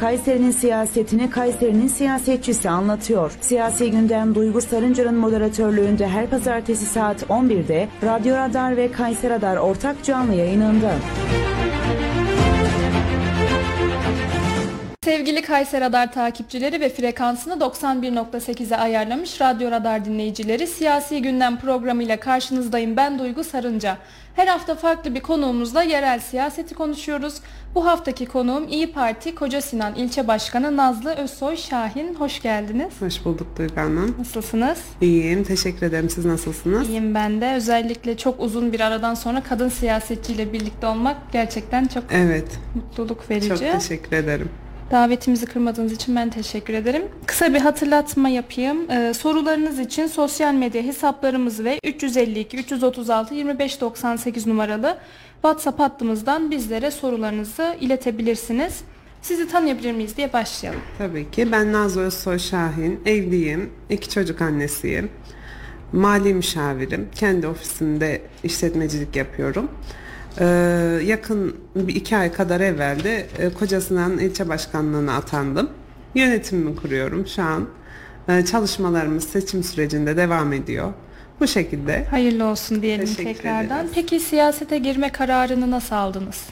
Kayseri'nin siyasetini Kayseri'nin siyasetçisi anlatıyor. Siyasi gündem Duygu Sarıncar'ın moderatörlüğünde her pazartesi saat 11'de Radyo Radar ve Kayseri Radar ortak canlı yayınında. Sevgili Kayseri Radar takipçileri ve frekansını 91.8'e ayarlamış Radyo Radar dinleyicileri siyasi gündem programıyla karşınızdayım. Ben Duygu Sarınca. Her hafta farklı bir konuğumuzla yerel siyaseti konuşuyoruz. Bu haftaki konuğum İyi Parti Koca Sinan İlçe Başkanı Nazlı Özsoy Şahin. Hoş geldiniz. Hoş bulduk Duygu Hanım. Nasılsınız? İyiyim, teşekkür ederim. Siz nasılsınız? İyiyim ben de. Özellikle çok uzun bir aradan sonra kadın siyasetçiyle birlikte olmak gerçekten çok Evet, mutluluk verici. çok teşekkür ederim. Davetimizi kırmadığınız için ben teşekkür ederim. Kısa bir hatırlatma yapayım. Ee, sorularınız için sosyal medya hesaplarımız ve 352 336 2598 numaralı WhatsApp hattımızdan bizlere sorularınızı iletebilirsiniz. Sizi tanıyabilir miyiz diye başlayalım. Tabii ki. Ben Nazlı Özsoy Şahin, evliyim, iki çocuk annesiyim. Mali müşavirim. Kendi ofisimde işletmecilik yapıyorum. Ee, yakın bir iki ay kadar evvel de e, Kocasinan ilçe başkanlığına atandım. Yönetimimi kuruyorum şu an. Ee, çalışmalarımız seçim sürecinde devam ediyor. Bu şekilde. Hayırlı olsun diyelim Teşekkür tekrardan. ederiz. Peki siyasete girme kararını nasıl aldınız?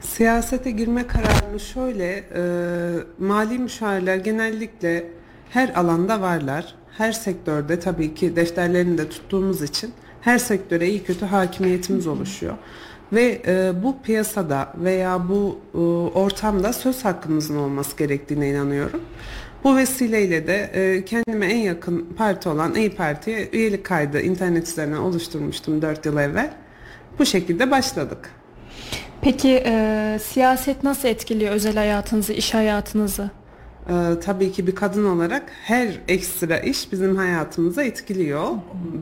Siyasete girme kararını şöyle, e, mali müşavirler genellikle her alanda varlar. Her sektörde tabii ki defterlerini de tuttuğumuz için her sektöre iyi kötü hakimiyetimiz oluşuyor. Ve e, bu piyasada veya bu e, ortamda söz hakkımızın olması gerektiğine inanıyorum. Bu vesileyle de e, kendime en yakın parti olan İyi Parti'ye üyelik kaydı internet üzerinden oluşturmuştum 4 yıl evvel. Bu şekilde başladık. Peki e, siyaset nasıl etkiliyor özel hayatınızı, iş hayatınızı? Ee, tabii ki bir kadın olarak her ekstra iş bizim hayatımıza etkiliyor.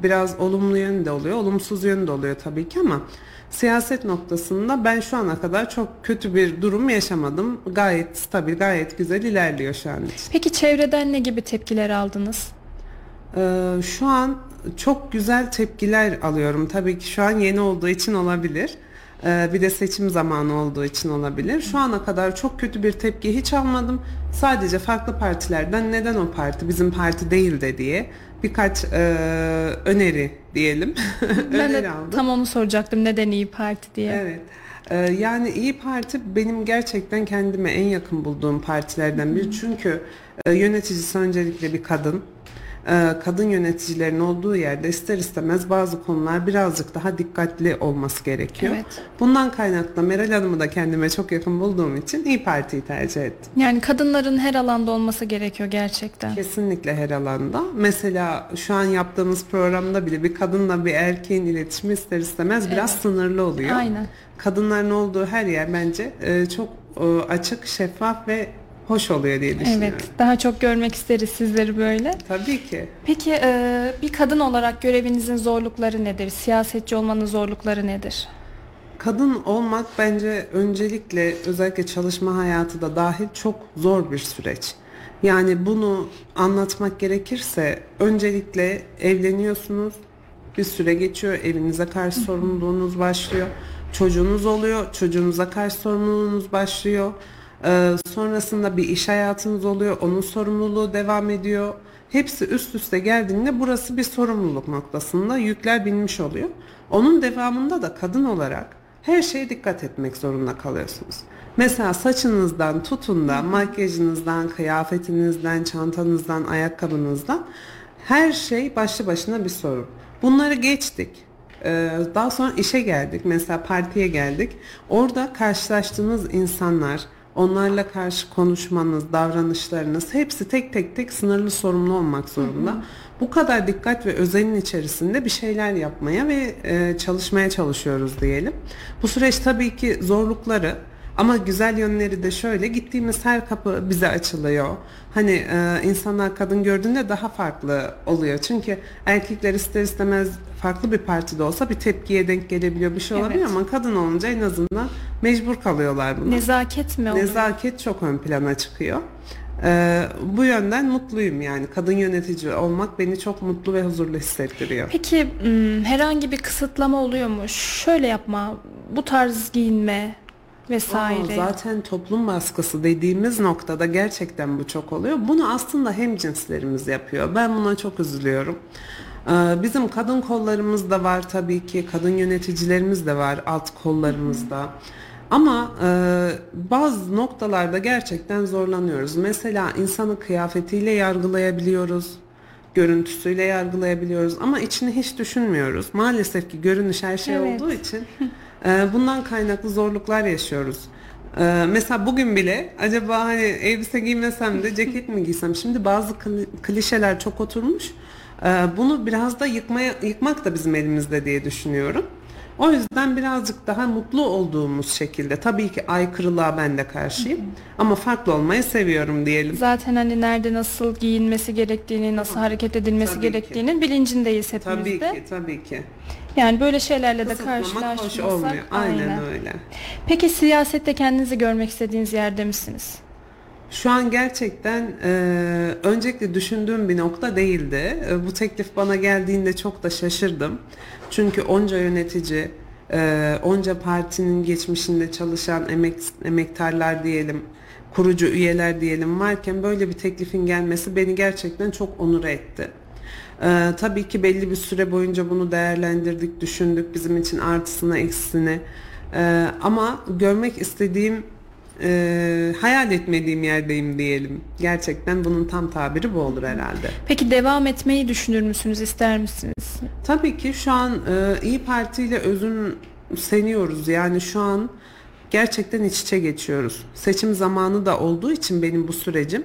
Biraz olumlu yönü de oluyor, olumsuz yönü de oluyor tabii ki ama siyaset noktasında ben şu ana kadar çok kötü bir durum yaşamadım. Gayet stabil, gayet güzel ilerliyor şu an için. Peki çevreden ne gibi tepkiler aldınız? Ee, şu an çok güzel tepkiler alıyorum. Tabii ki şu an yeni olduğu için olabilir. Ee, bir de seçim zamanı olduğu için olabilir. Şu ana kadar çok kötü bir tepki hiç almadım. Sadece farklı partilerden neden o parti bizim parti değil de diye birkaç e, öneri diyelim. Ben öneri de aldım. tam onu soracaktım neden iyi Parti diye. Evet. Ee, yani İyi Parti benim gerçekten kendime en yakın bulduğum partilerden biri. Çünkü e, yöneticisi öncelikle bir kadın. Ee, kadın yöneticilerin olduğu yerde ister istemez bazı konular birazcık daha dikkatli olması gerekiyor. Evet. Bundan kaynaklı Meral Hanım'ı da kendime çok yakın bulduğum için İyi Parti'yi tercih ettim. Yani kadınların her alanda olması gerekiyor gerçekten. Kesinlikle her alanda. Mesela şu an yaptığımız programda bile bir kadınla bir erkeğin iletişimi ister istemez biraz Evet. sınırlı oluyor. Aynen. Kadınların olduğu her yer bence e, çok e, açık, şeffaf ve hoş oluyor diye düşünüyorum. Evet, daha çok görmek isteriz sizleri böyle. Tabii ki. Peki e, bir kadın olarak görevinizin zorlukları nedir? Siyasetçi olmanın zorlukları nedir? Kadın olmak bence öncelikle özellikle çalışma hayatı da dahil çok zor bir süreç. Yani bunu anlatmak gerekirse öncelikle evleniyorsunuz, bir süre geçiyor, evinize karşı sorumluluğunuz başlıyor. Çocuğunuz oluyor, çocuğunuza karşı sorumluluğunuz başlıyor. Ee, sonrasında bir iş hayatınız oluyor, onun sorumluluğu devam ediyor. Hepsi üst üste geldiğinde burası bir sorumluluk noktasında yükler binmiş oluyor. Onun devamında da kadın olarak her şeye dikkat etmek zorunda kalıyorsunuz. Mesela saçınızdan tutun da makyajınızdan, kıyafetinizden, çantanızdan, ayakkabınızdan her şey başlı başına bir sorun. Bunları geçtik. Ee, Daha sonra işe geldik. Mesela partiye geldik. Orada karşılaştığınız insanlar, onlarla karşı konuşmanız, davranışlarınız hepsi tek tek tek sınırlı sorumlu olmak zorunda. Bu kadar dikkat ve özenin içerisinde bir şeyler yapmaya ve e, çalışmaya çalışıyoruz diyelim. Bu süreç tabii ki zorlukları ama güzel yönleri de şöyle gittiğimiz her kapı bize açılıyor. Hani e, insanlar kadın gördüğünde daha farklı oluyor. Çünkü erkekler ister istemez farklı bir partide olsa bir tepkiye denk gelebiliyor bir şey olabilir Evet. ama kadın olunca en azından mecbur kalıyorlar buna. Nezaket mi oluyor? Nezaket çok ön plana çıkıyor. E, bu yönden mutluyum yani. Kadın yönetici olmak beni çok mutlu ve huzurlu hissettiriyor. Peki m, herhangi bir kısıtlama oluyor mu? Şöyle yapma, bu tarz giyinme. Vesaire. Aa, zaten toplum baskısı dediğimiz noktada gerçekten bu çok oluyor. Bunu aslında hem cinslerimiz yapıyor. Ben buna çok üzülüyorum. Ee, Bizim kadın kollarımız da var tabii ki. Kadın yöneticilerimiz de var alt kollarımızda. Ama e, bazı noktalarda gerçekten zorlanıyoruz. Mesela insanı kıyafetiyle yargılayabiliyoruz görüntüsüyle yargılayabiliyoruz ama içini hiç düşünmüyoruz. Maalesef ki görünüş her şey Evet. olduğu için bundan kaynaklı zorluklar yaşıyoruz. E, mesela bugün bile acaba hani elbise giymesem de ceket mi giysem? Şimdi bazı kli- klişeler çok oturmuş. E, bunu biraz da yıkmaya yıkmak da bizim elimizde diye düşünüyorum. O yüzden birazcık daha mutlu olduğumuz şekilde tabii ki aykırılığa ben de karşıyım ama farklı olmayı seviyorum diyelim. Zaten hani nerede nasıl giyinmesi gerektiğini, nasıl hareket edilmesi Tabii ki. gerektiğinin bilincindeyiz hepimiz Tabii de. ki tabii ki. Yani böyle şeylerle de Kısıtlamak hoş karşılaşmasak olmuyor. Aynen öyle. Peki siyasette kendinizi görmek istediğiniz yerde misiniz? Şu an gerçekten e, öncelikle düşündüğüm bir nokta değildi. E, bu teklif bana geldiğinde çok da şaşırdım. Çünkü onca yönetici, e, onca partinin geçmişinde çalışan emek, emektarlar diyelim, kurucu üyeler diyelim varken böyle bir teklifin gelmesi beni gerçekten çok onur etti. Ee, tabii ki belli bir süre boyunca bunu değerlendirdik, düşündük bizim için artısını, eksisini. Ee, ama görmek istediğim, e, hayal etmediğim yerdeyim diyelim. Gerçekten bunun tam tabiri bu olur herhalde. Peki devam etmeyi düşünür müsünüz, ister misiniz? Tabii ki şu an e, İyi Parti ile özümseniyoruz. Yani şu an gerçekten iç içe geçiyoruz. Seçim zamanı da olduğu için benim bu sürecim.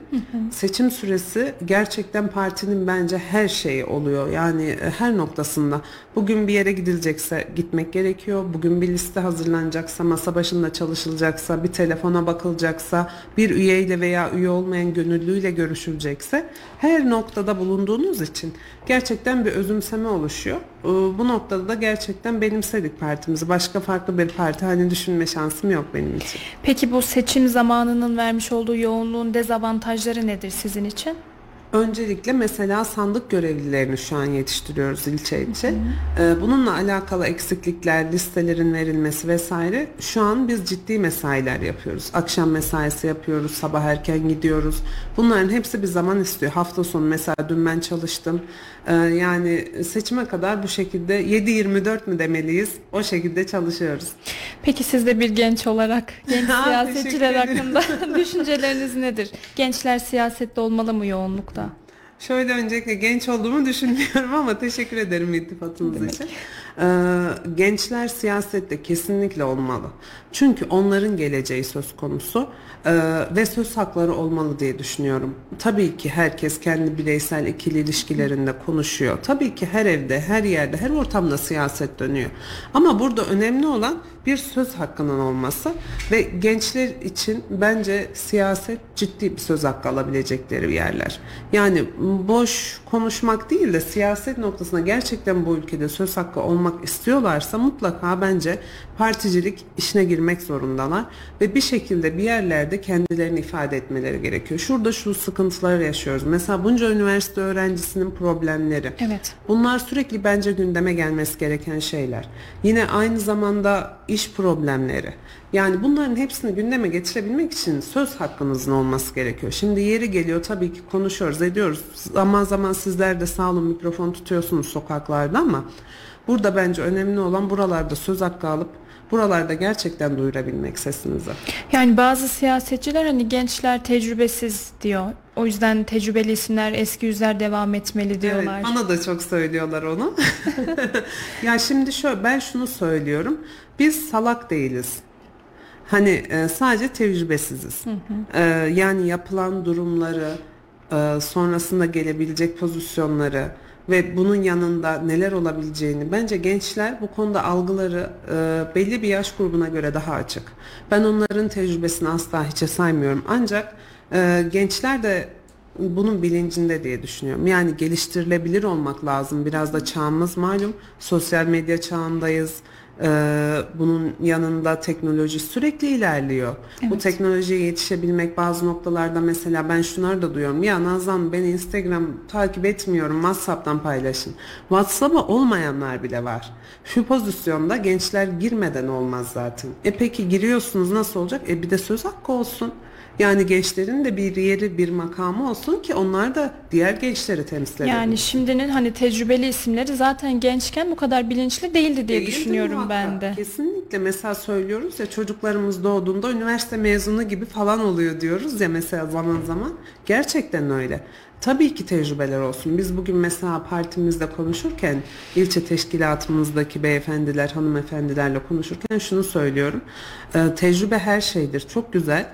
Seçim süresi gerçekten partinin bence her şeyi oluyor. Yani e, her noktasında. Bugün bir yere gidilecekse gitmek gerekiyor. Bugün bir liste hazırlanacaksa, masa başında çalışılacaksa, bir telefona bakılacaksa, bir üyeyle veya üye olmayan gönüllüyle görüşülecekse her noktada bulunduğunuz için gerçekten bir özümseme oluşuyor. Ee, Bu noktada da gerçekten benimsedik partimizi. Başka farklı bir parti hani düşünme şansım yok benim için. Peki bu seçim zamanının vermiş olduğu yoğunluğun dezavantajları nedir sizin için? Öncelikle mesela sandık görevlilerini şu an yetiştiriyoruz ilçe ilçe. Ee, Bununla alakalı eksiklikler, listelerin verilmesi vesaire şu an biz ciddi mesailer yapıyoruz. Akşam mesaisi yapıyoruz, sabah erken gidiyoruz. Bunların hepsi bir zaman istiyor. Hafta sonu mesela dün ben çalıştım. Ee, Yani seçime kadar bu şekilde 7-24 mü demeliyiz? O şekilde çalışıyoruz. Peki siz de bir genç olarak genç siyasetçiler hakkında düşünceleriniz nedir? Gençler siyasette olmalı mı yoğunlukta? Şöyle öncelikle genç olduğumu düşünmüyorum ama teşekkür ederim iltifatınız için. Ee, gençler siyasette kesinlikle olmalı. Çünkü onların geleceği söz konusu ee, ve söz hakları olmalı diye düşünüyorum. Tabii ki herkes kendi bireysel ikili ilişkilerinde konuşuyor. Tabii ki her evde, her yerde, her ortamda siyaset dönüyor. Ama burada önemli olan bir söz hakkının olması ve gençler için bence siyaset ciddi bir söz hakkı alabilecekleri yerler. Yani boş konuşmak değil de siyaset noktasında gerçekten bu ülkede söz hakkı olmak istiyorlarsa mutlaka bence particilik işine girmek zorundalar ve bir şekilde bir yerlerde kendilerini ifade etmeleri gerekiyor. Şurada şu sıkıntıları yaşıyoruz. Mesela bunca üniversite öğrencisinin problemleri. Evet. Bunlar sürekli bence gündeme gelmesi gereken şeyler. Yine aynı zamanda iş problemleri. Yani bunların hepsini gündeme getirebilmek için söz hakkınızın olması gerekiyor. Şimdi yeri geliyor tabii ki konuşuyoruz, ediyoruz. Zaman zaman sizler de sağ olun mikrofon tutuyorsunuz sokaklarda ama burada bence önemli olan buralarda söz hakkı alıp buralarda gerçekten duyurabilmek sesinizi. Yani bazı siyasetçiler hani gençler tecrübesiz diyor. O yüzden tecrübeli isimler, eski yüzler devam etmeli diyorlar. Evet, bana da çok söylüyorlar onu. ya şimdi şöyle ben şunu söylüyorum. Biz salak değiliz. Hani e, sadece tecrübesiziz. E, yani yapılan durumları, e, sonrasında gelebilecek pozisyonları ve bunun yanında neler olabileceğini bence gençler bu konuda algıları e, belli bir yaş grubuna göre daha açık. Ben onların tecrübesini asla hiçe saymıyorum. Ancak e, gençler de bunun bilincinde diye düşünüyorum. Yani geliştirilebilir olmak lazım. Biraz da çağımız malum. Sosyal medya çağındayız. Ee, bunun yanında teknoloji sürekli ilerliyor. Bu teknolojiye yetişebilmek bazı noktalarda mesela ben şunları da duyuyorum. Ya Nazan beni Instagram takip etmiyorum WhatsApp'tan paylaşın. WhatsApp'a olmayanlar bile var. Şu pozisyonda gençler girmeden olmaz zaten. E peki giriyorsunuz nasıl olacak? E bir de söz hakkı olsun. Yani gençlerin de bir yeri, bir makamı olsun ki onlar da diğer gençleri temsil edebilsin. Yani şimdinin hani tecrübeli isimleri zaten gençken bu kadar bilinçli değildi diye Değildi düşünüyorum muhakkak. ben de. Kesinlikle mesela söylüyoruz ya çocuklarımız doğduğunda üniversite mezunu gibi falan oluyor diyoruz ya mesela zaman zaman. Gerçekten öyle. Tabii ki tecrübeler olsun. Biz bugün mesela partimizde konuşurken ilçe teşkilatımızdaki beyefendiler, hanımefendilerle konuşurken şunu söylüyorum. Ee, tecrübe her şeydir. Çok güzel.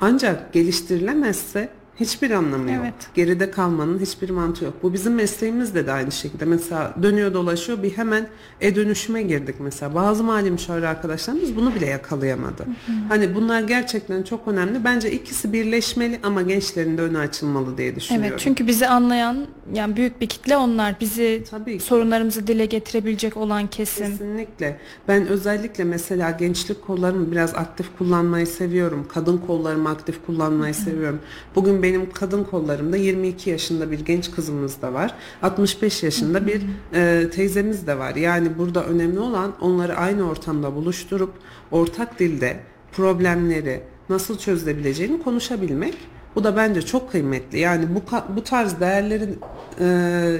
Ancak geliştirilemezse hiçbir anlamı yok. Evet. Geride kalmanın hiçbir mantığı yok. Bu bizim mesleğimizde de aynı şekilde. Mesela dönüyor dolaşıyor bir hemen e-dönüşüme girdik mesela. Bazı mali müşavir arkadaşlarımız bunu bile yakalayamadı. Hani bunlar gerçekten çok önemli. Bence ikisi birleşmeli ama gençlerin de önü açılmalı diye düşünüyorum. Evet çünkü bizi anlayan yani büyük bir kitle onlar. Bizi Tabii ki. sorunlarımızı dile getirebilecek olan kesim. Kesinlikle. Ben özellikle mesela gençlik kollarımı biraz aktif kullanmayı seviyorum. Kadın kollarımı aktif kullanmayı seviyorum. Bugün benim kadın kollarımda 22 yaşında bir genç kızımız da var. 65 yaşında bir e, teyzemiz de var. Yani burada önemli olan onları aynı ortamda buluşturup ortak dilde problemleri nasıl çözülebileceğini konuşabilmek. Bu da bence çok kıymetli. Yani bu bu tarz değerlerin e,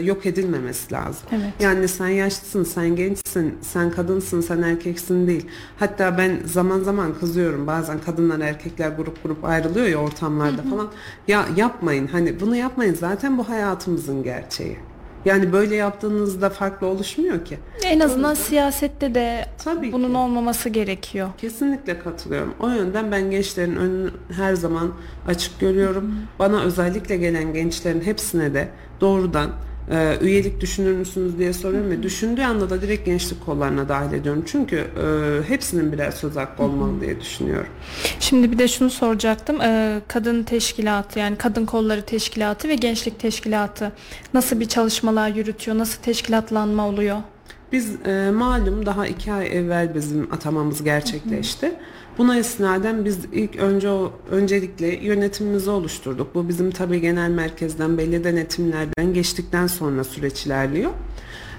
yok edilmemesi lazım. Evet. Yani sen yaşlısın, sen gençsin, sen kadınsın, sen erkeksin değil. Hatta ben zaman zaman kızıyorum. Bazen kadınlar erkekler grup grup ayrılıyor ya ortamlarda falan. Ya yapmayın. Hani bunu yapmayın. Zaten bu hayatımızın gerçeği. Yani böyle yaptığınızda farklı oluşmuyor ki. En azından siyasette de Tabii bunun ki. olmaması gerekiyor. Kesinlikle katılıyorum. O yönden ben gençlerin önünü her zaman açık görüyorum. Bana özellikle gelen gençlerin hepsine de doğrudan e, üyelik düşünür müsünüz diye soruyorum ve düşündüğü anda da direkt gençlik kollarına dahil ediyorum. Çünkü e, hepsinin birer söz hakkı olmalı diye düşünüyorum. Şimdi bir de şunu soracaktım. Ee, kadın teşkilatı yani kadın kolları teşkilatı ve gençlik teşkilatı nasıl bir çalışmalar yürütüyor? Nasıl teşkilatlanma oluyor? Biz e, malum daha iki ay evvel bizim atamamız gerçekleşti. Buna esnaden biz ilk önce o, öncelikle yönetimimizi oluşturduk. Bu bizim tabii genel merkezden belli denetimlerden geçtikten sonra süreç ilerliyor.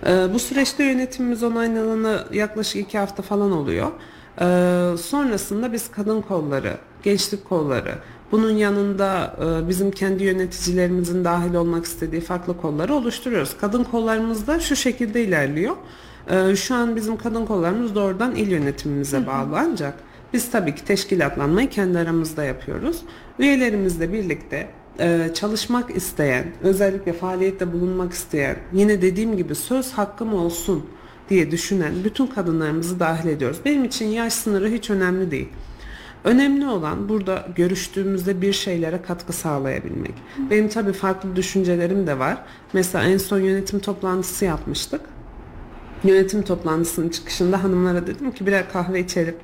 E, bu süreçte yönetimimiz onaylanana yaklaşık iki hafta falan oluyor. E, sonrasında biz kadın kolları, gençlik kolları, bunun yanında e, bizim kendi yöneticilerimizin dahil olmak istediği farklı kolları oluşturuyoruz. Kadın kollarımız da şu şekilde ilerliyor. E, Şu an bizim kadın kollarımız doğrudan il yönetimimize bağlı ancak biz tabii ki teşkilatlanmayı kendi aramızda yapıyoruz. Üyelerimizle birlikte e, çalışmak isteyen, özellikle faaliyette bulunmak isteyen, yine dediğim gibi söz hakkım olsun diye düşünen bütün kadınlarımızı dahil ediyoruz. Benim için yaş sınırı hiç önemli değil. Önemli olan burada görüştüğümüzde bir şeylere katkı sağlayabilmek. Benim tabii farklı düşüncelerim de var. Mesela en son yönetim toplantısı yapmıştık. Yönetim toplantısının çıkışında hanımlara dedim ki birer kahve içelim.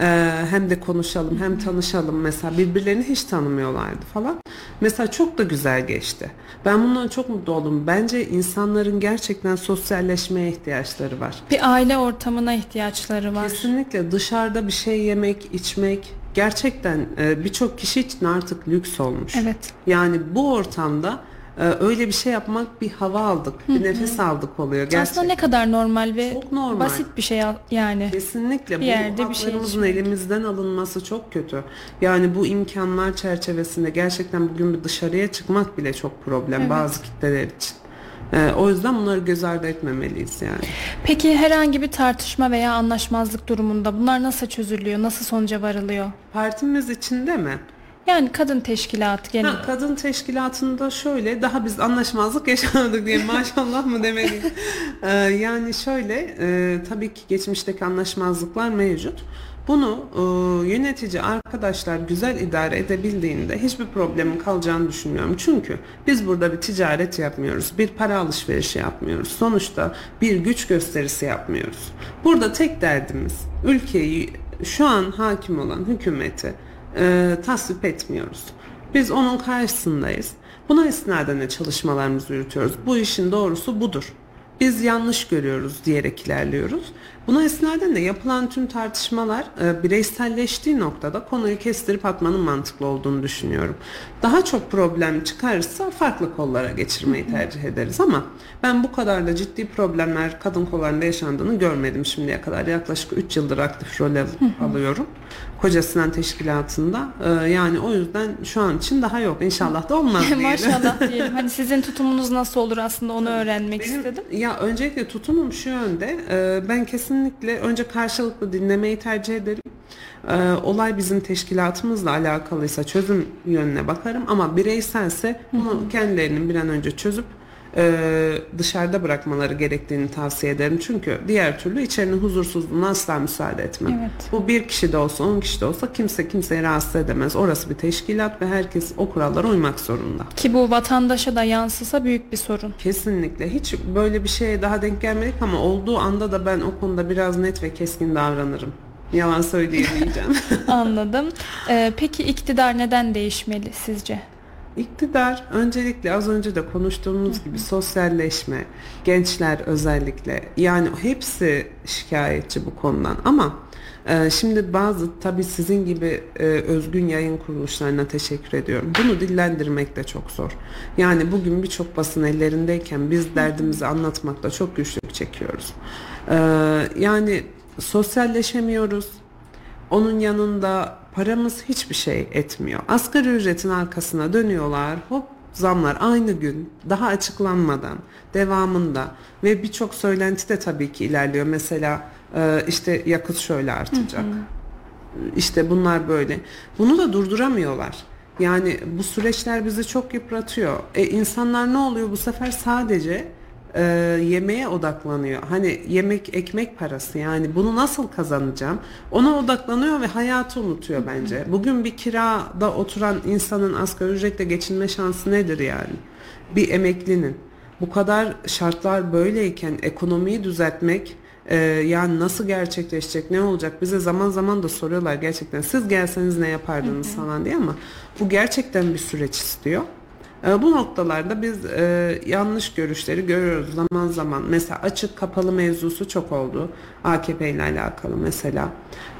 Ee, hem de konuşalım hem tanışalım mesela birbirlerini hiç tanımıyorlardı falan. Mesela çok da güzel geçti. Ben bundan çok mutlu oldum. Bence insanların gerçekten sosyalleşmeye ihtiyaçları var. Bir aile ortamına ihtiyaçları var. Kesinlikle dışarıda bir şey yemek, içmek gerçekten e, birçok kişi için artık lüks olmuş. Evet. Yani bu ortamda e, öyle bir şey yapmak bir hava aldık, bir nefes aldık oluyor gerçekten. Aslında ne kadar normal ve Çok normal. basit bir şey yani. Kesinlikle Bir bu yerde bir şey haklarımızın içmek. elimizden alınması çok kötü. Yani bu imkanlar çerçevesinde gerçekten bugün bir dışarıya çıkmak bile çok problem Evet. bazı kitleler için. E, o yüzden bunları göz ardı etmemeliyiz yani. Peki herhangi bir tartışma veya anlaşmazlık durumunda bunlar nasıl çözülüyor? Nasıl sonuca varılıyor? Partimiz içinde mi? Yani kadın teşkilatı genel. Ha, kadın teşkilatında şöyle daha biz anlaşmazlık yaşamadık diye maşallah mı demeliyim. Ee, yani şöyle e, tabii ki geçmişteki anlaşmazlıklar mevcut. Bunu e, yönetici arkadaşlar güzel idare edebildiğinde hiçbir problemin kalacağını düşünmüyorum. Çünkü biz burada bir ticaret yapmıyoruz. Bir para alışverişi yapmıyoruz. Sonuçta bir güç gösterisi yapmıyoruz. Burada tek derdimiz ülkeyi şu an hakim olan hükümeti e, tasvip etmiyoruz. Biz onun karşısındayız. Buna istinaden de çalışmalarımızı yürütüyoruz. Bu işin doğrusu budur. biz yanlış görüyoruz diyerek ilerliyoruz. Buna esnaden de yapılan tüm tartışmalar e, bireyselleştiği noktada konuyu kestirip atmanın mantıklı olduğunu düşünüyorum. Daha çok problem çıkarsa farklı kollara geçirmeyi tercih ederiz ama ben bu kadar da ciddi problemler kadın kollarında yaşandığını görmedim şimdiye kadar. Yaklaşık 3 yıldır aktif rol alıyorum. Koca Sinan Teşkilatı'nda. E, yani o yüzden şu an için daha yok. İnşallah da olmaz diyelim. Maşallah diyelim. Hani sizin tutumunuz nasıl olur aslında onu öğrenmek Benim- istedim. Ya öncelikle tutumum şu yönde. e, ben kesinlikle önce karşılıklı dinlemeyi tercih ederim. E, olay bizim teşkilatımızla alakalıysa çözüm yönüne bakarım ama bireyselse bunu kendilerinin bir an önce çözüp e, dışarıda bırakmaları gerektiğini tavsiye ederim. Çünkü diğer türlü içerinin huzursuzluğuna asla müsaade etmem. Evet. Bu bir kişi de olsa on kişi de olsa kimse kimseyi rahatsız edemez. Orası bir teşkilat ve herkes o kurallara uymak zorunda. Ki bu vatandaşa da yansısa büyük bir sorun. Kesinlikle. Hiç böyle bir şeye daha denk gelmedik ama olduğu anda da ben o konuda biraz net ve keskin davranırım. Yalan söyleyemeyeceğim. Anladım. Ee, peki iktidar neden değişmeli sizce? İktidar öncelikle az önce de konuştuğumuz gibi sosyalleşme, gençler özellikle yani hepsi şikayetçi bu konudan ama e, şimdi bazı tabii sizin gibi e, özgün yayın kuruluşlarına teşekkür ediyorum. Bunu dillendirmek de çok zor. Yani bugün birçok basın ellerindeyken biz derdimizi anlatmakta çok güçlük çekiyoruz. E, yani sosyalleşemiyoruz. Onun yanında paramız hiçbir şey etmiyor. Asgari ücretin arkasına dönüyorlar. Hop zamlar aynı gün daha açıklanmadan devamında ve birçok söylenti de tabii ki ilerliyor. Mesela e, işte yakıt şöyle artacak. İşte bunlar böyle. Bunu da durduramıyorlar. Yani bu süreçler bizi çok yıpratıyor. E insanlar ne oluyor bu sefer sadece e, yemeğe odaklanıyor. Hani yemek ekmek parası yani bunu nasıl kazanacağım? Ona odaklanıyor ve hayatı unutuyor bence. Bugün bir kirada oturan insanın asgari ücretle geçinme şansı nedir yani? Bir emeklinin. Bu kadar şartlar böyleyken ekonomiyi düzeltmek e, yani nasıl gerçekleşecek ne olacak bize zaman zaman da soruyorlar gerçekten siz gelseniz ne yapardınız falan diye ama bu gerçekten bir süreç istiyor. E, bu noktalarda biz e, yanlış görüşleri görüyoruz zaman zaman. Mesela açık kapalı mevzusu çok oldu. AKP ile alakalı mesela.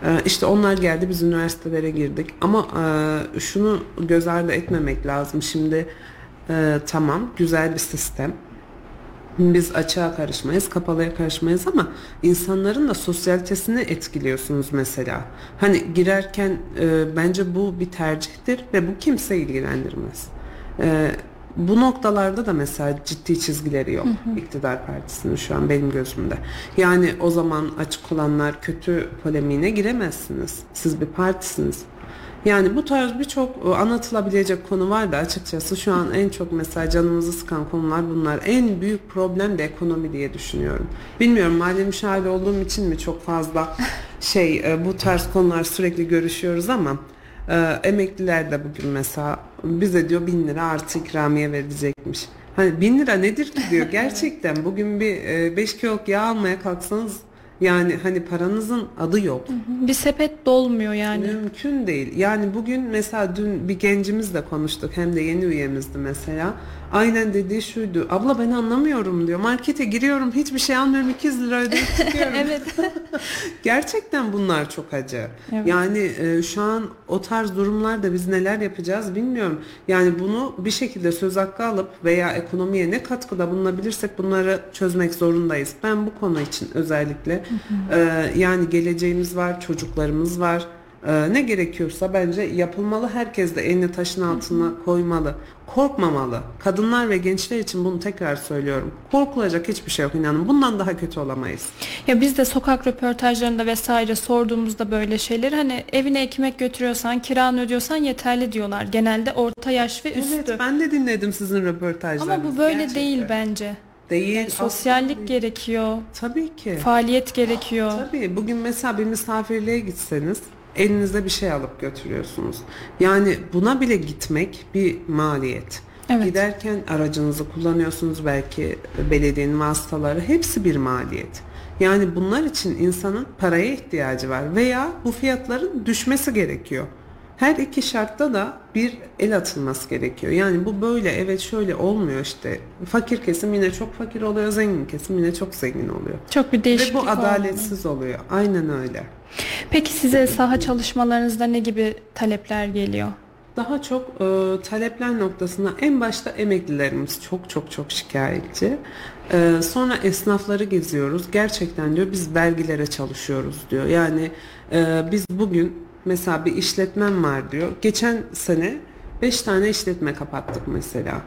E, işte onlar geldi biz üniversitelere girdik. Ama e, şunu göz ardı etmemek lazım. Şimdi e, tamam güzel bir sistem. Biz açığa karışmayız, kapalıya karışmayız ama insanların da sosyalitesini etkiliyorsunuz mesela. Hani girerken e, bence bu bir tercihtir ve bu kimse ilgilendirmez. E, bu noktalarda da mesela ciddi çizgileri yok iktidar partisinin şu an benim gözümde. Yani o zaman açık olanlar kötü polemiğine giremezsiniz. Siz bir partisiniz. Yani bu tarz birçok e, anlatılabilecek konu var da açıkçası şu an en çok mesela canımızı sıkan konular bunlar. En büyük problem de ekonomi diye düşünüyorum. Bilmiyorum mali müşahede olduğum için mi çok fazla şey e, bu tarz konular sürekli görüşüyoruz ama e, emekliler de bugün mesela bize diyor bin lira artı ikramiye verilecekmiş. Hani bin lira nedir ki diyor gerçekten bugün bir 5 kiloluk yağ almaya kalksanız yani hani paranızın adı yok. Bir sepet dolmuyor yani. Mümkün değil. Yani bugün mesela dün bir gencimizle konuştuk hem de yeni üyemizdi mesela. Aynen dediği şuydu. Abla ben anlamıyorum diyor. Markete giriyorum hiçbir şey almıyorum 200 lira ödeyip çıkıyorum. evet. Gerçekten bunlar çok acı. Evet. Yani e, şu an o tarz durumlarda biz neler yapacağız bilmiyorum. Yani bunu bir şekilde söz hakkı alıp veya ekonomiye ne katkıda bulunabilirsek bunları çözmek zorundayız. Ben bu konu için özellikle e, yani geleceğimiz var, çocuklarımız var. E, ne gerekiyorsa bence yapılmalı. Herkes de elini taşın altına koymalı. Korkmamalı. Kadınlar ve gençler için bunu tekrar söylüyorum. Korkulacak hiçbir şey yok inanın. Bundan daha kötü olamayız. Ya biz de sokak röportajlarında vesaire sorduğumuzda böyle şeyleri hani evine ekmek götürüyorsan, kiranı ödüyorsan yeterli diyorlar. Genelde orta yaş ve üstü. Evet ben de dinledim sizin röportajlarınızı. Ama bu böyle Gerçekten. değil bence. Değil. Yani sosyallik değil. gerekiyor, Tabii ki. faaliyet gerekiyor. Tabii bugün mesela bir misafirliğe gitseniz elinizde bir şey alıp götürüyorsunuz. Yani buna bile gitmek bir maliyet. Evet. Giderken aracınızı kullanıyorsunuz belki belediyenin vasıtaları hepsi bir maliyet. Yani bunlar için insanın paraya ihtiyacı var veya bu fiyatların düşmesi gerekiyor. Her iki şartta da bir el atılması gerekiyor. Yani bu böyle evet şöyle olmuyor işte. Fakir kesim yine çok fakir oluyor, zengin kesim yine çok zengin oluyor. Çok bir değişiklik Ve bu adaletsiz oluyor. Aynen öyle. Peki size saha çalışmalarınızda ne gibi talepler geliyor? Daha çok e, talepler noktasında en başta emeklilerimiz çok çok çok şikayetçi. E, sonra esnafları geziyoruz. Gerçekten diyor biz vergilere çalışıyoruz diyor. Yani e, biz bugün mesela bir işletmem var diyor. Geçen sene 5 tane işletme kapattık mesela.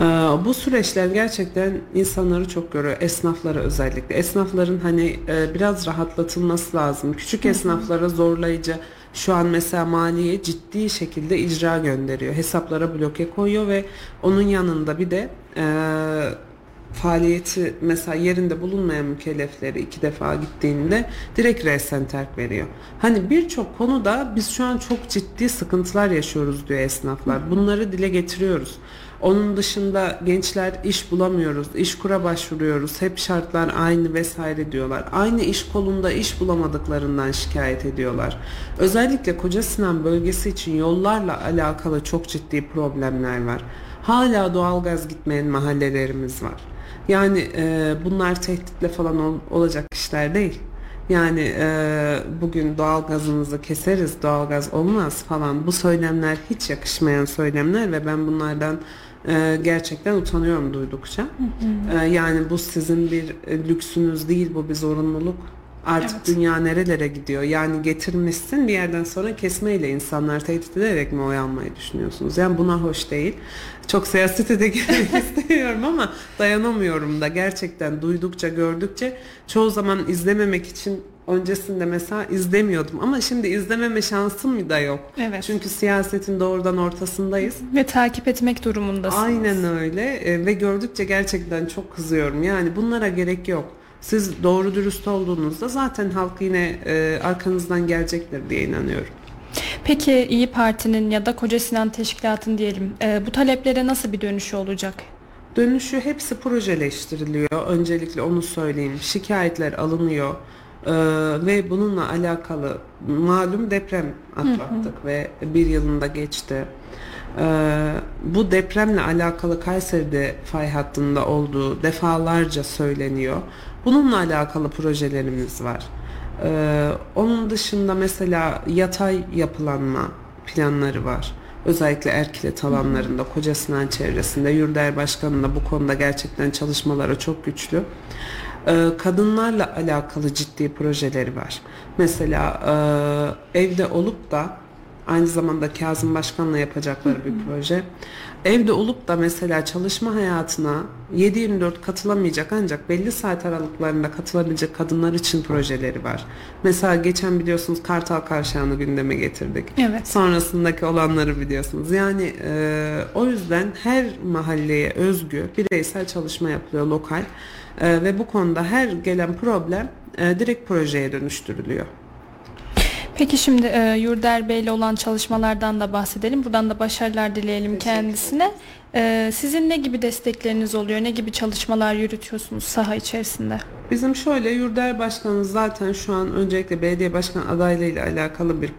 Ee, bu süreçler gerçekten insanları çok görüyor. Esnafları özellikle. Esnafların hani e, biraz rahatlatılması lazım. Küçük esnaflara zorlayıcı şu an mesela maliye ciddi şekilde icra gönderiyor. Hesaplara bloke koyuyor ve onun yanında bir de e, faaliyeti mesela yerinde bulunmayan mükellefleri iki defa gittiğinde direkt resen terk veriyor. Hani birçok konuda biz şu an çok ciddi sıkıntılar yaşıyoruz diyor esnaflar. Bunları dile getiriyoruz. Onun dışında gençler iş bulamıyoruz, iş kura başvuruyoruz, hep şartlar aynı vesaire diyorlar. Aynı iş kolunda iş bulamadıklarından şikayet ediyorlar. Özellikle Koca Sinan bölgesi için yollarla alakalı çok ciddi problemler var. Hala doğalgaz gitmeyen mahallelerimiz var. Yani e, bunlar tehditle falan ol, olacak işler değil. Yani e, bugün doğal gazımızı keseriz, doğalgaz olmaz falan. Bu söylemler hiç yakışmayan söylemler ve ben bunlardan e, gerçekten utanıyorum duydukça. E, yani bu sizin bir e, lüksünüz değil, bu bir zorunluluk. Artık Evet. dünya nerelere gidiyor? Yani getirmişsin bir yerden sonra kesmeyle insanlar tehdit ederek mi oy almayı düşünüyorsunuz? Yani buna hoş değil. Çok siyasete de girmek istemiyorum ama dayanamıyorum da gerçekten duydukça gördükçe çoğu zaman izlememek için öncesinde mesela izlemiyordum ama şimdi izlememe şansım da yok. Evet. Çünkü siyasetin doğrudan ortasındayız. Ve takip etmek durumundasınız. Aynen öyle E, ve gördükçe gerçekten çok kızıyorum. Yani bunlara gerek yok. Siz doğru dürüst olduğunuzda zaten halk yine e, arkanızdan gelecektir diye inanıyorum. Peki İyi Parti'nin ya da Koca Sinan Teşkilatı'nın diyelim e, bu taleplere nasıl bir dönüşü olacak? Dönüşü hepsi projeleştiriliyor. Öncelikle onu söyleyeyim. Şikayetler alınıyor. Ee, ve bununla alakalı malum deprem atlattık ve bir yılında geçti. Ee, bu depremle alakalı Kayseri'de fay hattında olduğu defalarca söyleniyor. Bununla alakalı projelerimiz var. Ee, onun dışında mesela yatay yapılanma planları var. Özellikle Erkilet alanlarında, Koca Sinan çevresinde Yurder Başkanı'nın da bu konuda gerçekten çalışmaları çok güçlü. Ee, kadınlarla alakalı ciddi projeleri var. Mesela e, evde olup da aynı zamanda Kazım Başkan'la yapacakları bir proje. Evde olup da mesela çalışma hayatına 7-24 katılamayacak ancak belli saat aralıklarında katılabilecek kadınlar için projeleri var. Mesela geçen biliyorsunuz Kartal Kavşağı'nı gündeme getirdik. Evet. Sonrasındaki olanları biliyorsunuz. Yani e, o yüzden her mahalleye özgü bireysel çalışma yapılıyor lokal. E, ve bu konuda her gelen problem e, direkt projeye dönüştürülüyor. Peki şimdi e, Yurder Bey'le olan çalışmalardan da bahsedelim. Buradan da başarılar dileyelim kendisine. E, sizin ne gibi destekleriniz oluyor? Ne gibi çalışmalar yürütüyorsunuz saha içerisinde? Bizim şöyle Yurder Başkanımız zaten şu an öncelikle belediye başkan adaylığıyla alakalı bir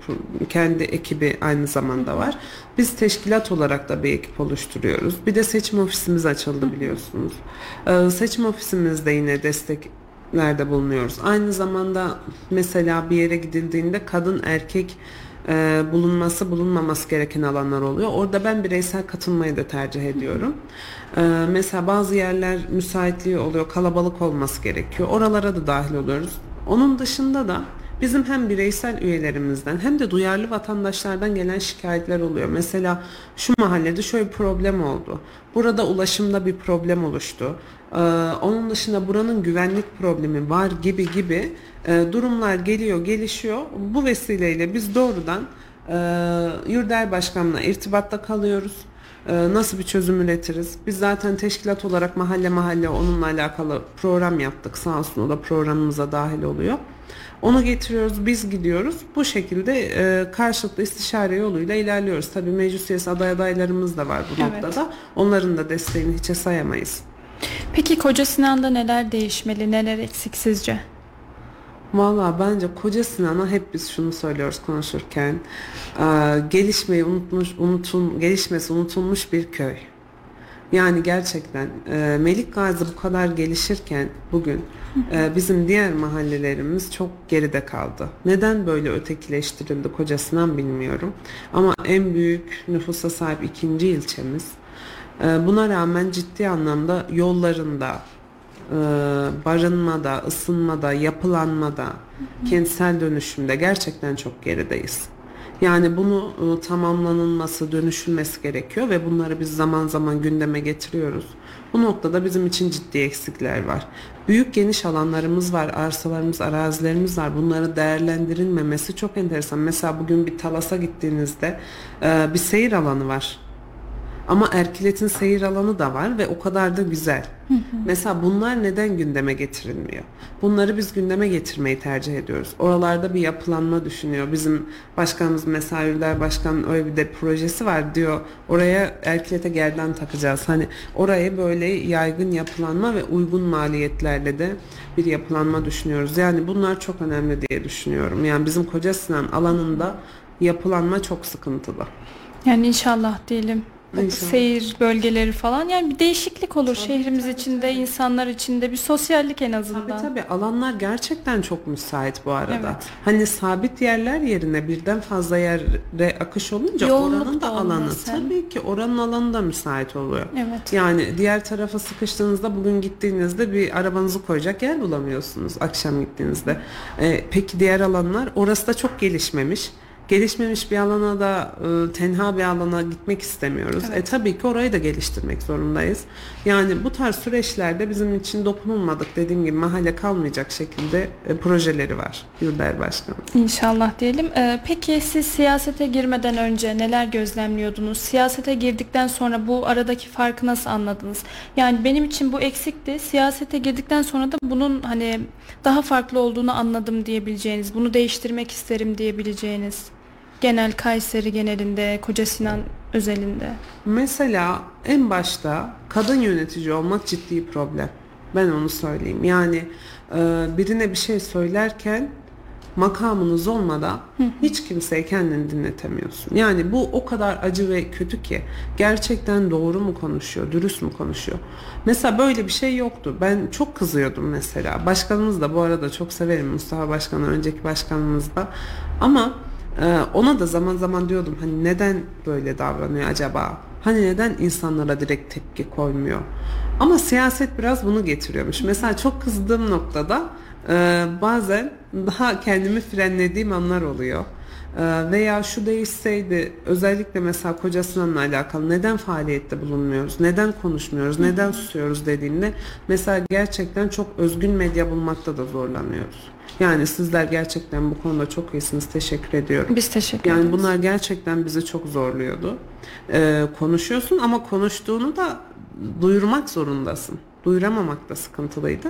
kendi ekibi aynı zamanda var. Biz teşkilat olarak da bir ekip oluşturuyoruz. Bir de seçim ofisimiz açıldı biliyorsunuz. Ee, seçim ofisimizde yine desteklerde bulunuyoruz. Aynı zamanda mesela bir yere gidildiğinde kadın erkek e, bulunması bulunmaması gereken alanlar oluyor. Orada ben bireysel katılmayı da tercih ediyorum. E, mesela bazı yerler müsaitliği oluyor, kalabalık olması gerekiyor. Oralara da dahil oluyoruz. Onun dışında da bizim hem bireysel üyelerimizden hem de duyarlı vatandaşlardan gelen şikayetler oluyor. Mesela şu mahallede şöyle bir problem oldu. Burada ulaşımda bir problem oluştu. Ee, onun dışında buranın güvenlik problemi var gibi gibi e, durumlar geliyor, gelişiyor. Bu vesileyle biz doğrudan e, Yurder Başkan'la irtibatta kalıyoruz. E, nasıl bir çözüm üretiriz? Biz zaten teşkilat olarak mahalle mahalle onunla alakalı program yaptık. Sağ olsun o da programımıza dahil oluyor. Onu getiriyoruz, biz gidiyoruz. Bu şekilde e, karşılıklı istişare yoluyla ilerliyoruz. Tabii meclis üyesi aday adaylarımız da var bu Evet. noktada. Onların da desteğini hiçe sayamayız. Peki Koca Sinan'da neler değişmeli, neler eksik sizce? Valla bence Koca Sinan'a hep biz şunu söylüyoruz konuşurken. Ee, gelişmeyi unutmuş, unutun, gelişmesi unutulmuş bir köy. Yani gerçekten e, Melik Gazi bu kadar gelişirken bugün e, bizim diğer mahallelerimiz çok geride kaldı. Neden böyle ötekileştirildi Koca Sinan bilmiyorum. Ama en büyük nüfusa sahip ikinci ilçemiz. E, buna rağmen ciddi anlamda yollarında, e, barınmada, ısınmada, yapılanmada, kentsel dönüşümde gerçekten çok gerideyiz. Yani bunu e, tamamlanılması, dönüşülmesi gerekiyor ve bunları biz zaman zaman gündeme getiriyoruz. Bu noktada bizim için ciddi eksikler var. Büyük geniş alanlarımız var, arsalarımız, arazilerimiz var. Bunları değerlendirilmemesi çok enteresan. Mesela bugün bir Talas'a gittiğinizde e, bir seyir alanı var. Ama Erkilet'in seyir alanı da var ve o kadar da güzel. Mesela bunlar neden gündeme getirilmiyor? Bunları biz gündeme getirmeyi tercih ediyoruz. Oralarda bir yapılanma düşünüyor. Bizim başkanımız mesela Ürder Başkan öyle bir de projesi var diyor. Oraya Erkilet'e gerdan takacağız. Hani oraya böyle yaygın yapılanma ve uygun maliyetlerle de bir yapılanma düşünüyoruz. Yani bunlar çok önemli diye düşünüyorum. Yani bizim Koca Sinan alanında yapılanma çok sıkıntılı. Yani inşallah diyelim. İnşallah. Seyir bölgeleri falan yani bir değişiklik olur şehrimiz içinde, insanlar içinde bir sosyallik en azından. Tabii tabii alanlar gerçekten çok müsait bu arada. Evet. Hani sabit yerler yerine birden fazla yere akış olunca Yoğunluk oranın da alanı olmaz hem. tabii ki oranın alanı da müsait oluyor. Evet. Yani diğer tarafa sıkıştığınızda bugün gittiğinizde bir arabanızı koyacak yer bulamıyorsunuz akşam gittiğinizde. Ee, peki diğer alanlar orası da çok gelişmemiş. Gelişmemiş bir alana da e, tenha bir alana gitmek istemiyoruz. Evet. E tabii ki orayı da geliştirmek zorundayız. Yani bu tarz süreçlerde bizim için dokunulmadık dediğim gibi mahalle kalmayacak şekilde e, projeleri var Yurder Başkanı. İnşallah diyelim. Ee, peki siz siyasete girmeden önce neler gözlemliyordunuz? Siyasete girdikten sonra bu aradaki farkı nasıl anladınız? Yani benim için bu eksikti. Siyasete girdikten sonra da bunun hani daha farklı olduğunu anladım diyebileceğiniz, bunu değiştirmek isterim diyebileceğiniz. Genel Kayseri genelinde, Koca Sinan özelinde. Mesela en başta kadın yönetici olmak ciddi problem. Ben onu söyleyeyim. Yani e, birine bir şey söylerken makamınız olmadan hiç kimseye kendini dinletemiyorsun. Yani bu o kadar acı ve kötü ki gerçekten doğru mu konuşuyor, dürüst mü konuşuyor? Mesela böyle bir şey yoktu. Ben çok kızıyordum mesela. Başkanımız da bu arada çok severim Mustafa Başkan'ı, önceki başkanımız da. Ama ona da zaman zaman diyordum hani neden böyle davranıyor acaba? Hani neden insanlara direkt tepki koymuyor? Ama siyaset biraz bunu getiriyormuş. Mesela çok kızdığım noktada e, bazen daha kendimi frenlediğim anlar oluyor. E, veya şu değişseydi özellikle mesela Koca Sinan'la alakalı neden faaliyette bulunmuyoruz? Neden konuşmuyoruz? Neden susuyoruz dediğimde mesela gerçekten çok özgün medya bulmakta da zorlanıyoruz. Yani sizler gerçekten bu konuda çok iyisiniz. Teşekkür ediyorum. Biz teşekkür Yani ederiz. bunlar gerçekten bizi çok zorluyordu. Ee, konuşuyorsun ama konuştuğunu da duyurmak zorundasın. Duyuramamak da sıkıntılıydı.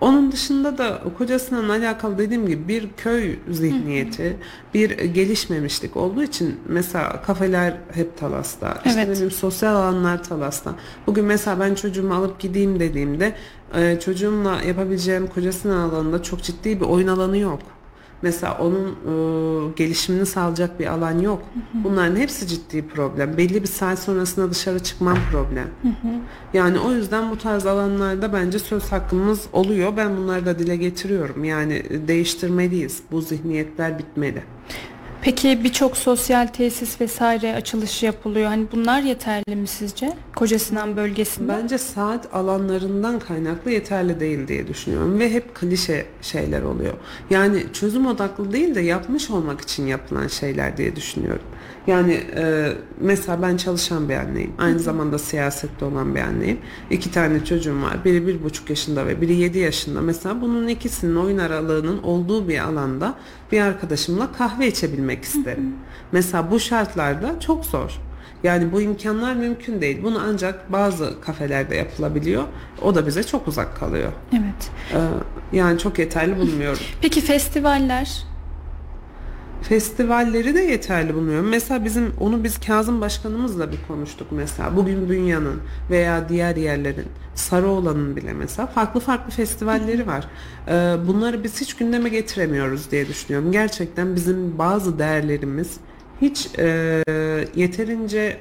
Onun dışında da kocasının alakalı dediğim gibi bir köy zihniyeti, bir gelişmemişlik olduğu için mesela kafeler hep Talas'ta, işte Evet. ne bileyim sosyal alanlar Talas'ta. Bugün mesela ben çocuğumu alıp gideyim dediğimde e, çocuğumla yapabileceğim kocasının alanında çok ciddi bir oyun alanı yok. Mesela onun e, gelişimini sağlayacak bir alan yok. Bunların hepsi ciddi problem. Belli bir saat sonrasında dışarı çıkmam problem. Yani o yüzden bu tarz alanlarda bence söz hakkımız oluyor. Ben bunları da dile getiriyorum. Yani değiştirmeliyiz. Bu zihniyetler bitmeli. Peki birçok sosyal tesis vesaire açılışı yapılıyor. Hani bunlar yeterli mi sizce? Koca Sinan bölgesinde. Bence saat alanlarından kaynaklı yeterli değil diye düşünüyorum ve hep klişe şeyler oluyor. Yani çözüm odaklı değil de yapmış olmak için yapılan şeyler diye düşünüyorum. Yani e, mesela ben çalışan bir anneyim. Aynı zamanda siyasette olan bir anneyim. İki tane çocuğum var. Biri bir buçuk yaşında ve biri yedi yaşında. Mesela bunun ikisinin oyun aralığının olduğu bir alanda bir arkadaşımla kahve içebilmek isterim. Mesela bu şartlarda çok zor. Yani bu imkanlar mümkün değil. Bunu ancak bazı kafelerde yapılabiliyor. O da bize çok uzak kalıyor. Evet. Ee, yani çok yeterli bulmuyorum. Peki festivaller? Festivalleri de yeterli bulmuyorum. Mesela bizim onu biz Kazım Başkanımızla bir konuştuk mesela. Bugün Bünya'nın veya diğer yerlerin Sarıoğlan'ın bile mesela farklı farklı festivalleri var. Ee, bunları biz hiç gündeme getiremiyoruz diye düşünüyorum. Gerçekten bizim bazı değerlerimiz hiç e, yeterince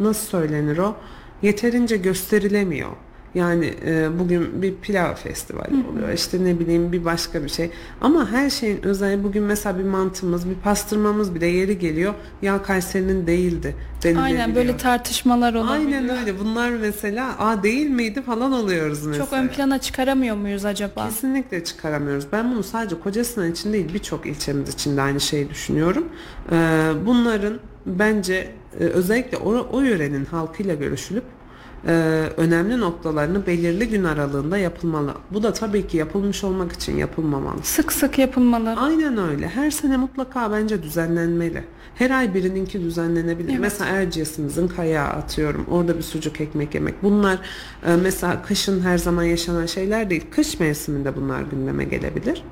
nasıl söylenir o? Yeterince gösterilemiyor. Yani e, bugün bir pilav festivali oluyor. İşte ne bileyim bir başka bir şey. Ama her şeyin özelliği bugün mesela bir mantımız, bir pastırmamız bile yeri geliyor. Ya Kayseri'nin değildi. Aynen böyle tartışmalar olabiliyor. Aynen öyle. Bunlar mesela a değil miydi falan oluyoruz mesela. Çok ön plana çıkaramıyor muyuz acaba? Kesinlikle çıkaramıyoruz. Ben bunu sadece Kocasinan için değil birçok ilçemiz için de aynı şeyi düşünüyorum. Ee, bunların bence e, özellikle o, o yörenin halkıyla görüşülüp e, önemli noktalarını belirli gün aralığında yapılmalı. Bu da tabii ki yapılmış olmak için yapılmamalı. Sık sık yapılmalı. Aynen öyle. Her sene mutlaka bence düzenlenmeli. Her ay birininki düzenlenebilir. Evet. Mesela Erciyes'imizin kayağı atıyorum. Orada bir sucuk ekmek yemek. Bunlar e, mesela kışın her zaman yaşanan şeyler değil. Kış mevsiminde bunlar gündeme gelebilir.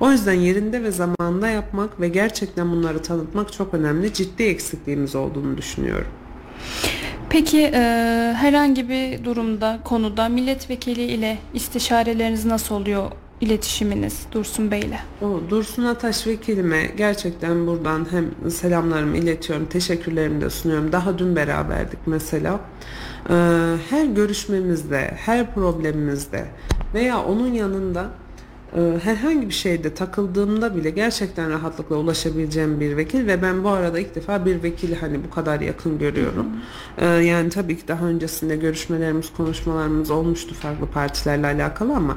O yüzden yerinde ve zamanında yapmak ve gerçekten bunları tanıtmak çok önemli. Ciddi eksikliğimiz olduğunu düşünüyorum. Peki e, herhangi bir durumda, konuda milletvekili ile istişareleriniz nasıl oluyor? iletişiminiz Dursun Bey ile? O Dursun Ataş vekilime gerçekten buradan hem selamlarımı iletiyorum, teşekkürlerimi de sunuyorum. Daha dün beraberdik mesela. Ee, her görüşmemizde, her problemimizde veya onun yanında herhangi bir şeyde takıldığımda bile gerçekten rahatlıkla ulaşabileceğim bir vekil ve ben bu arada ilk defa bir vekili hani bu kadar yakın görüyorum. Ee, yani tabii ki daha öncesinde görüşmelerimiz, konuşmalarımız olmuştu farklı partilerle alakalı ama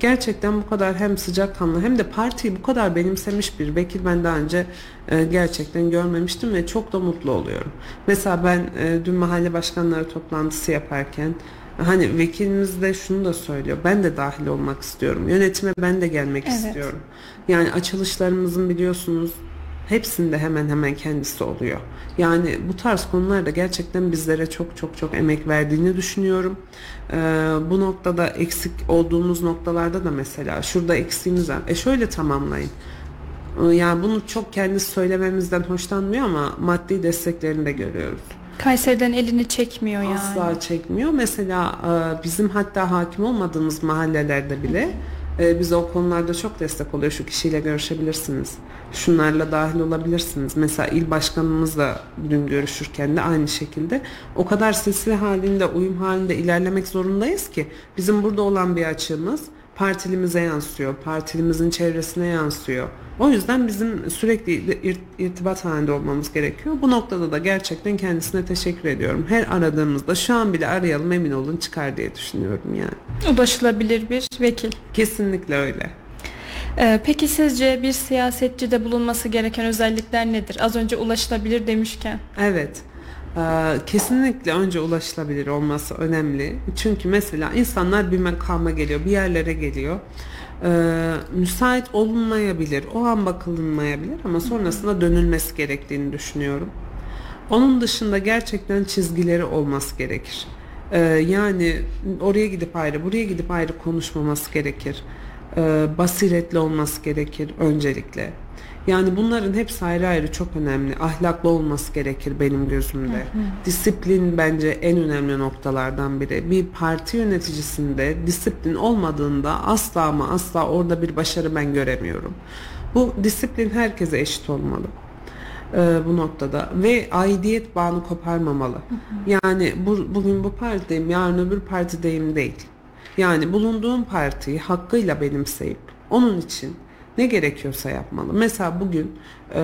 gerçekten bu kadar hem sıcakkanlı hem de partiyi bu kadar benimsemiş bir vekil ben daha önce e, gerçekten görmemiştim ve çok da mutlu oluyorum. Mesela ben e, dün mahalle başkanları toplantısı yaparken Hani vekilimiz de şunu da söylüyor. Ben de dahil olmak istiyorum. Yönetime ben de gelmek Evet. istiyorum. Yani açılışlarımızın biliyorsunuz hepsinde hemen hemen kendisi oluyor. Yani bu tarz konularda gerçekten bizlere çok çok çok emek verdiğini düşünüyorum. Ee, bu noktada eksik olduğumuz noktalarda da mesela şurada eksiğimiz var. E şöyle tamamlayın. Ee, Yani bunu çok kendisi söylememizden hoşlanmıyor ama maddi desteklerini de görüyoruz. Kayseri'den elini çekmiyor yani. Asla çekmiyor. Mesela e, bizim hatta hakim olmadığımız mahallelerde bile e, bize o konularda çok destek oluyor. Şu kişiyle görüşebilirsiniz. Şunlarla dahil olabilirsiniz. Mesela il başkanımızla dün görüşürken de aynı şekilde o kadar sesli halinde, uyum halinde ilerlemek zorundayız ki bizim burada olan bir açığımız partilimize yansıyor, partilimizin çevresine yansıyor. O yüzden bizim sürekli ir- irtibat halinde olmamız gerekiyor. Bu noktada da gerçekten kendisine teşekkür ediyorum. Her aradığımızda şu an bile arayalım emin olun çıkar diye düşünüyorum yani. Ulaşılabilir bir vekil. Kesinlikle öyle. Ee, peki sizce bir siyasetçide bulunması gereken özellikler nedir? Az önce ulaşılabilir demişken. Evet. Ee, kesinlikle önce ulaşılabilir olması önemli. Çünkü mesela insanlar bir makama geliyor, bir yerlere geliyor. Ee, müsait olunmayabilir, o an bakılınmayabilir ama sonrasında dönülmesi gerektiğini düşünüyorum. Onun dışında gerçekten çizgileri olması gerekir. Ee, yani oraya gidip ayrı, buraya gidip ayrı konuşmaması gerekir. Ee, basiretli olması gerekir öncelikle. Yani bunların hepsi ayrı ayrı çok önemli. Ahlaklı olması gerekir benim gözümde. Disiplin bence en önemli noktalardan biri. Bir parti yöneticisinde disiplin olmadığında asla ama asla orada bir başarı ben göremiyorum. Bu disiplin herkese eşit olmalı e, bu noktada ve aidiyet bağını koparmamalı. Yani bu, bugün bu partideyim, yarın öbür partideyim değil. Yani bulunduğum partiyi hakkıyla benimseyip onun için ne gerekiyorsa yapmalı. Mesela bugün e,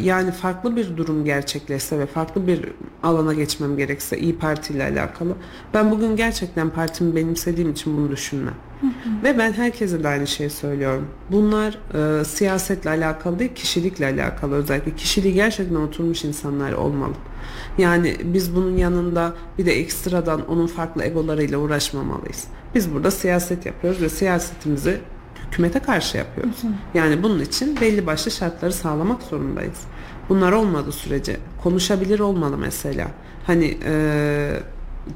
yani farklı bir durum gerçekleşse ve farklı bir alana geçmem gerekse İyi Parti ile alakalı ben bugün gerçekten partimi benimsediğim için bunu düşünmem. Ve ben herkese de aynı şeyi söylüyorum. Bunlar e, siyasetle alakalı değil, kişilikle alakalı özellikle. Kişiliği gerçekten oturmuş insanlar olmalı. Yani biz bunun yanında bir de ekstradan onun farklı egolarıyla uğraşmamalıyız. Biz burada siyaset yapıyoruz ve siyasetimizi hükümete karşı yapıyoruz. Yani bunun için belli başlı şartları sağlamak zorundayız. Bunlar olmadığı sürece konuşabilir olmalı mesela. Hani e,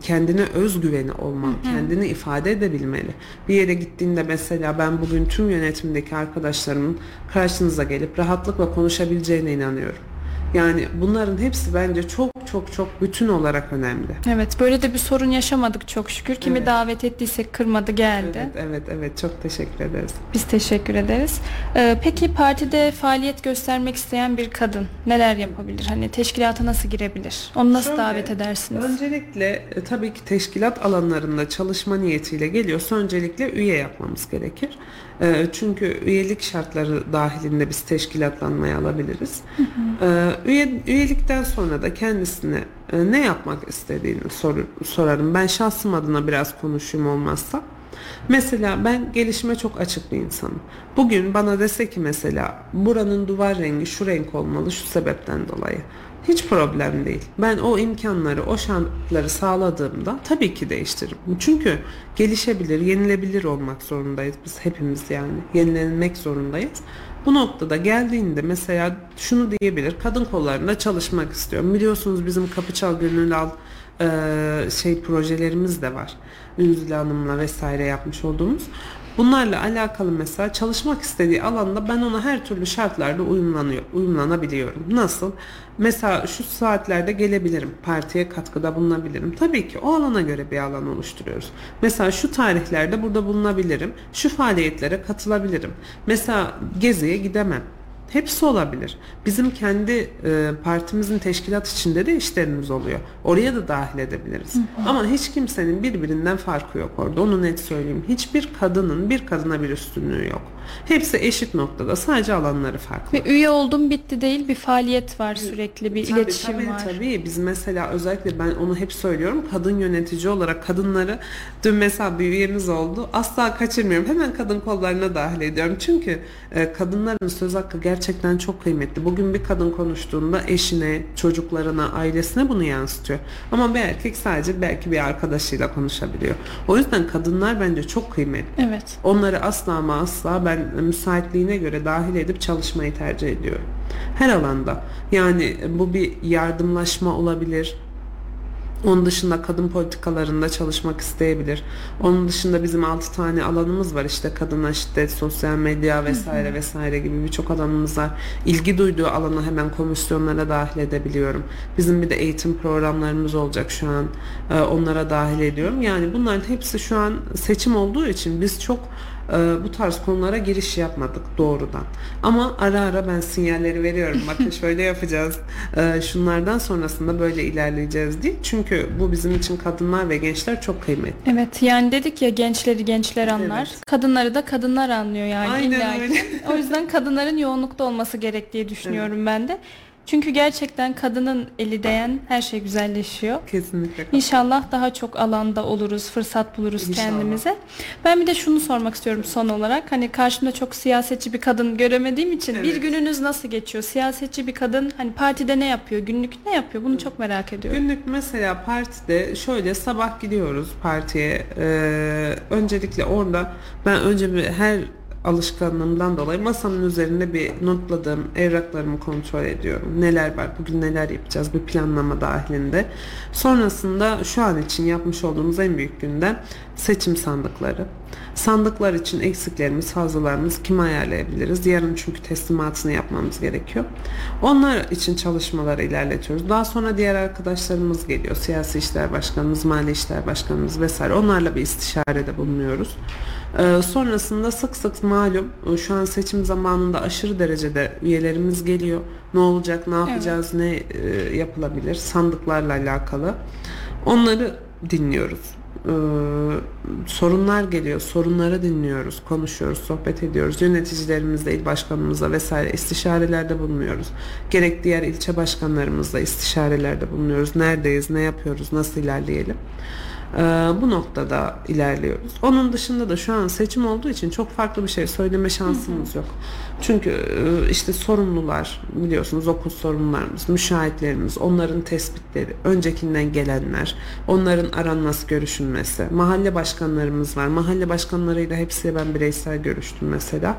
kendine özgüveni olmalı, kendini ifade edebilmeli. Bir yere gittiğinde mesela ben bugün tüm yönetimdeki arkadaşlarımın karşınıza gelip rahatlıkla konuşabileceğine inanıyorum. Yani bunların hepsi bence çok çok çok bütün olarak önemli. Evet böyle de bir sorun yaşamadık çok şükür. Kimi Evet. davet ettiysek kırmadı geldi. Evet, evet, evet. Çok teşekkür ederiz. Biz teşekkür ederiz. Ee, peki partide faaliyet göstermek isteyen bir kadın neler yapabilir? Hani teşkilata nasıl girebilir? Onu nasıl Şöyle, davet edersiniz? Öncelikle e, tabii ki teşkilat alanlarında çalışma niyetiyle geliyorsa öncelikle üye yapmamız gerekir. E, çünkü üyelik şartları dahilinde biz teşkilatlanmayı alabiliriz. E, üye, üyelikten sonra da kendisine e, ne yapmak istediğini sor- sorarım. Ben şahsım adına biraz konuşayım olmazsa. Mesela ben gelişime çok açık bir insanım. Bugün bana dese ki mesela buranın duvar rengi şu renk olmalı şu sebepten dolayı. Hiç problem değil. Ben o imkanları, o şartları sağladığımda tabii ki değiştiririm. Çünkü gelişebilir, yenilebilir olmak zorundayız biz hepimiz yani. Yenilenmek zorundayız. Bu noktada geldiğinde mesela şunu diyebilir. Kadın kollarında çalışmak istiyorum. Biliyorsunuz bizim Kapı Çal Gönül Al şey projelerimiz de var. Ünzül Hanım'la vesaire yapmış olduğumuz. Bunlarla alakalı mesela çalışmak istediği alanda ben ona her türlü şartlarda uyumlanıyor, uyumlanabiliyorum. Nasıl? Mesela şu saatlerde gelebilirim, partiye katkıda bulunabilirim. Tabii ki o alana göre bir alan oluşturuyoruz. Mesela şu tarihlerde burada bulunabilirim, şu faaliyetlere katılabilirim. Mesela geziye gidemem. Hepsi olabilir. Bizim kendi e, partimizin teşkilat içinde de işlerimiz oluyor. Oraya da dahil edebiliriz. Ama hiç kimsenin birbirinden farkı yok orada. Onu net söyleyeyim. Hiçbir kadının bir kadına bir üstünlüğü yok. Hepsi eşit noktada. Sadece alanları farklı. Ve üye oldum bitti değil. Bir faaliyet var sürekli bir Tabii, iletişim tabii, var. Tabii. Biz mesela özellikle ben onu hep söylüyorum. Kadın yönetici olarak kadınları dün mesela bir üyemiz oldu. Asla kaçırmıyorum. Hemen kadın kollarına dahil ediyorum. Çünkü e, kadınların söz hakkı gerçekten çok kıymetli. Bugün bir kadın konuştuğunda eşine çocuklarına ailesine bunu yansıtıyor. Ama bir erkek sadece belki bir arkadaşıyla konuşabiliyor. O yüzden kadınlar bence çok kıymetli. Evet. Onları asla ama asla ben müsaitliğine göre dahil edip çalışmayı tercih ediyorum. Her alanda. Yani bu bir yardımlaşma olabilir. Onun dışında kadın politikalarında çalışmak isteyebilir. Onun dışında bizim 6 tane alanımız var işte kadına şiddet, sosyal medya vesaire vesaire gibi birçok alanımız var. İlgi duyduğu alana hemen komisyonlara dahil edebiliyorum. Bizim bir de eğitim programlarımız olacak şu an. Ee, onlara dahil ediyorum. Yani bunların hepsi şu an seçim olduğu için biz çok e, bu tarz konulara giriş yapmadık doğrudan. Ama ara ara ben sinyalleri veriyorum. Bakın şöyle yapacağız. e, şunlardan sonrasında böyle ilerleyeceğiz diye. Çünkü bu bizim için kadınlar ve gençler çok kıymetli. Evet yani dedik ya gençleri gençler anlar. Evet. Kadınları da kadınlar anlıyor yani Aynen illa ki. öyle. O yüzden kadınların yoğunlukta olması gerektiği düşünüyorum ben de. Çünkü gerçekten kadının eli değen her şey güzelleşiyor. Kesinlikle. İnşallah daha çok alanda oluruz, fırsat buluruz İnşallah. kendimize. Ben bir de şunu sormak istiyorum son olarak. Hani karşımda çok siyasetçi bir kadın göremediğim için bir Evet. gününüz nasıl geçiyor? Siyasetçi bir kadın hani partide ne yapıyor? Günlük ne yapıyor? Bunu çok merak ediyorum. Günlük mesela partide şöyle sabah gidiyoruz partiye. Ee, öncelikle orada ben önce bir her alışkanlığımdan dolayı masamın üzerinde bir notladığım evraklarımı kontrol ediyorum. Neler var, bugün neler yapacağız bir planlama dahilinde. Sonrasında şu an için yapmış olduğumuz en büyük gündem seçim sandıkları. Sandıklar için eksiklerimiz, fazlalarımız kimi ayarlayabiliriz? Yarın çünkü teslimatını yapmamız gerekiyor. Onlar için çalışmaları ilerletiyoruz. Daha sonra diğer arkadaşlarımız geliyor. Siyasi işler başkanımız, mali işler başkanımız vesaire. Onlarla bir istişarede bulunuyoruz. Ee, sonrasında sık sık malum e, şu an seçim zamanında aşırı derecede üyelerimiz geliyor. Ne olacak, ne yapacağız, ne e, yapılabilir sandıklarla alakalı. Onları dinliyoruz. Ee, sorunlar geliyor, sorunları dinliyoruz, konuşuyoruz, sohbet ediyoruz. Yöneticilerimizle, il başkanımızla vesaire istişarelerde bulunuyoruz. Gerek diğer ilçe başkanlarımızla istişarelerde bulunuyoruz. Neredeyiz, ne yapıyoruz, nasıl ilerleyelim. Ee, bu noktada ilerliyoruz. Onun dışında da şu an seçim olduğu için çok farklı bir şey söyleme şansımız yok. Çünkü e, işte sorumlular biliyorsunuz okul sorumlularımız, müşahitlerimiz, onların tespitleri, öncekinden gelenler, onların aranması, görüşülmesi, mahalle başkanlarımız var. Mahalle başkanlarıyla hepsiyle ben bireysel görüştüm mesela.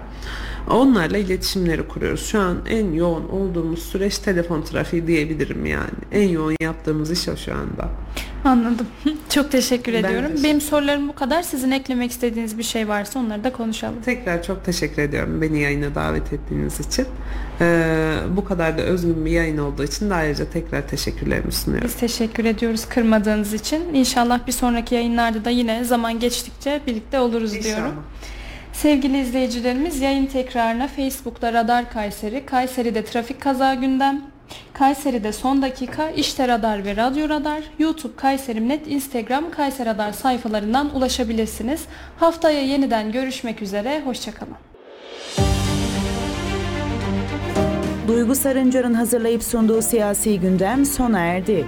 Onlarla iletişimleri kuruyoruz. Şu an en yoğun olduğumuz süreç telefon trafiği diyebilirim yani. En yoğun yaptığımız iş o şu anda. Anladım. Çok teşekkür Ben ediyorum. teşekkür- Benim sorularım bu kadar. Sizin eklemek istediğiniz bir şey varsa onları da konuşalım. Tekrar çok teşekkür ediyorum beni yayına davet ettiğiniz için. Ee, bu kadar da özgün bir yayın olduğu için de ayrıca tekrar teşekkürlerimi sunuyorum. Biz teşekkür ediyoruz kırmadığınız için. İnşallah bir sonraki yayınlarda da yine zaman geçtikçe birlikte oluruz diyorum. İnşallah. Sevgili izleyicilerimiz yayın tekrarına Facebook'ta Radar Kayseri, Kayseri'de trafik kaza gündem, Kayseri'de son dakika, İşte Radar ve Radyo Radar, YouTube Kayserimnet, Instagram Kayseri Radar sayfalarından ulaşabilirsiniz. Haftaya yeniden görüşmek üzere, hoşçakalın. Duygu Sarıncar'ın hazırlayıp sunduğu siyasi gündem sona erdi.